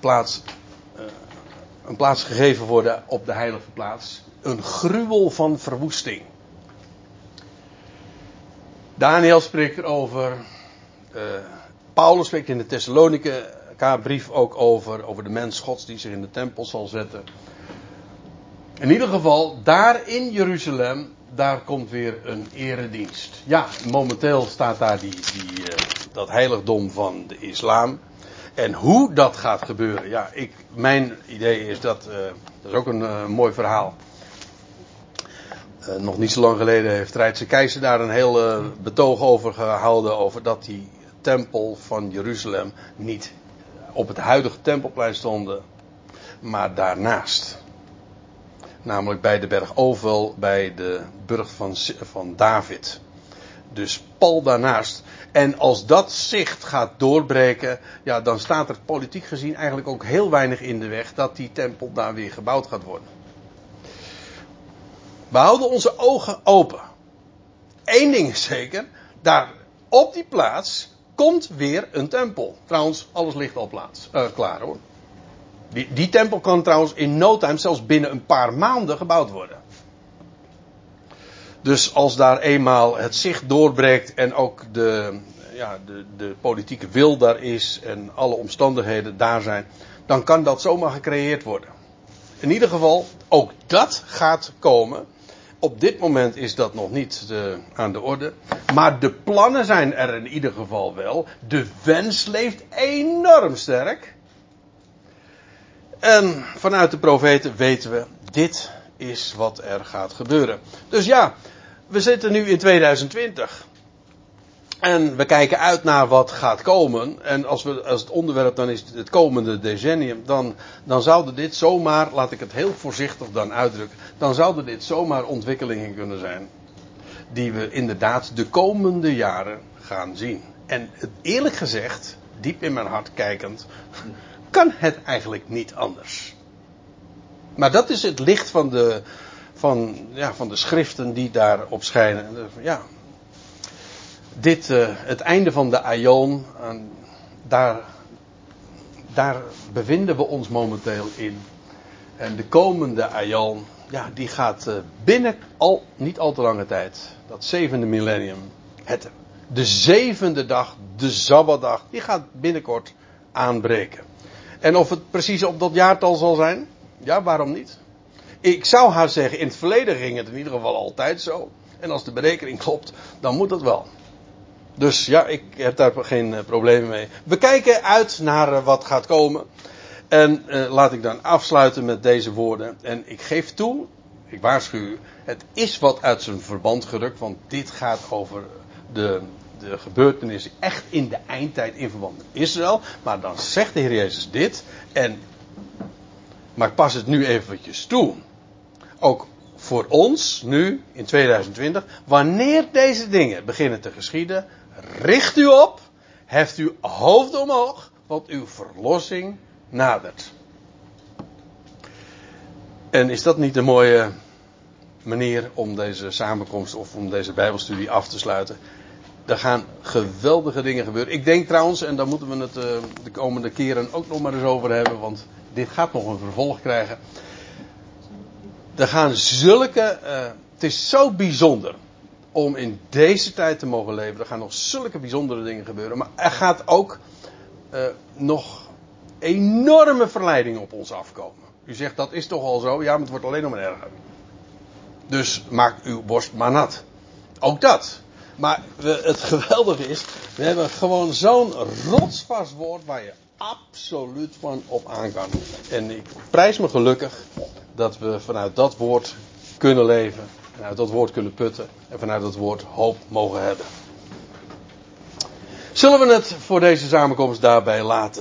Speaker 1: plaats, uh, een plaats gegeven worden op de heilige plaats. Een gruwel van verwoesting. Daniel spreekt erover. Uh, Paulus spreekt in de Thessalonica brief ook over. Over de mens gods die zich in de tempel zal zetten. In ieder geval, daar in Jeruzalem, daar komt weer een eredienst. Ja, momenteel staat daar die, die, uh, dat heiligdom van de islam. En hoe dat gaat gebeuren, ja, ik, mijn idee is dat, uh, dat is ook een mooi verhaal. Nog niet zo lang geleden heeft Rijtse keizer daar een heel betoog over gehouden, over dat die tempel van Jeruzalem niet op het huidige tempelplein stond, maar daarnaast. Namelijk bij de berg Ovel, bij de burg van, van David. Dus pal daarnaast. En als dat zicht gaat doorbreken, ja, dan staat er politiek gezien eigenlijk ook heel weinig in de weg dat die tempel daar weer gebouwd gaat worden. We houden onze ogen open. Eén ding is zeker, daar op die plaats komt weer een tempel. Trouwens, alles ligt al plaats, uh, klaar hoor. Die, die tempel kan trouwens in no time, zelfs binnen een paar maanden, gebouwd worden. Dus als daar eenmaal het zicht doorbreekt en ook de, ja, de, de politieke wil daar is en alle omstandigheden daar zijn, dan kan dat zomaar gecreëerd worden. In ieder geval, ook dat gaat komen. Op dit moment is dat nog niet de, aan de orde. Maar de plannen zijn er in ieder geval wel. De wens leeft enorm sterk. En vanuit de profeten weten we, dit is wat er gaat gebeuren. Dus ja, we zitten nu in 2020. En we kijken uit naar wat gaat komen. En als, we, als het onderwerp dan is het komende decennium, dan, dan zouden dit zomaar, laat ik het heel voorzichtig dan uitdrukken, dan zouden dit zomaar ontwikkelingen kunnen zijn. Die we inderdaad de komende jaren gaan zien. En eerlijk gezegd, diep in mijn hart kijkend, kan het eigenlijk niet anders. Maar dat is het licht van de, van, ja, van de schriften die daarop schijnen. Ja, dit, uh, het einde van de Aion, daar, daar bevinden we ons momenteel in. En de komende Aion, ja, die gaat uh, binnen al, niet al te lange tijd, dat zevende millennium, het, de zevende dag, de Sabbatdag, die gaat binnenkort aanbreken. En of het precies op dat jaartal zal zijn? Ja, waarom niet? Ik zou haar zeggen, in het verleden ging het in ieder geval altijd zo. En als de berekening klopt, dan moet het wel. Dus ja, ik heb daar geen uh, problemen mee. We kijken uit naar uh, wat gaat komen. En uh, laat ik dan afsluiten met deze woorden. En ik geef toe, ik waarschuw u, het is wat uit zijn verband gerukt, want dit gaat over de de gebeurtenissen echt in de eindtijd in verband met Israël. Maar dan zegt de Heer Jezus dit. En, maar pas het nu eventjes toe. Ook voor ons, nu in 2020, wanneer deze dingen beginnen te geschieden, richt u op, heft uw hoofd omhoog, want uw verlossing nadert. En is dat niet een mooie manier om deze samenkomst of om deze Bijbelstudie af te sluiten? Er gaan geweldige dingen gebeuren. Ik denk trouwens, en daar moeten we het uh, de komende keren ook nog maar eens over hebben, want dit gaat nog een vervolg krijgen. Er gaan zulke. Uh, het is zo bijzonder om in deze tijd te mogen leven. Er gaan nog zulke bijzondere dingen gebeuren. Maar er gaat ook uh, nog enorme verleidingen op ons afkomen. U zegt dat is toch al zo? Ja, maar het wordt alleen nog maar erger. Dus maak uw borst maar nat. Ook dat. Maar het geweldige is, we hebben gewoon zo'n rotsvast woord waar je absoluut van op aan kan. En ik prijs me gelukkig dat we vanuit dat woord kunnen leven, vanuit dat woord kunnen putten en vanuit dat woord hoop mogen hebben. Zullen we het voor deze samenkomst daarbij laten?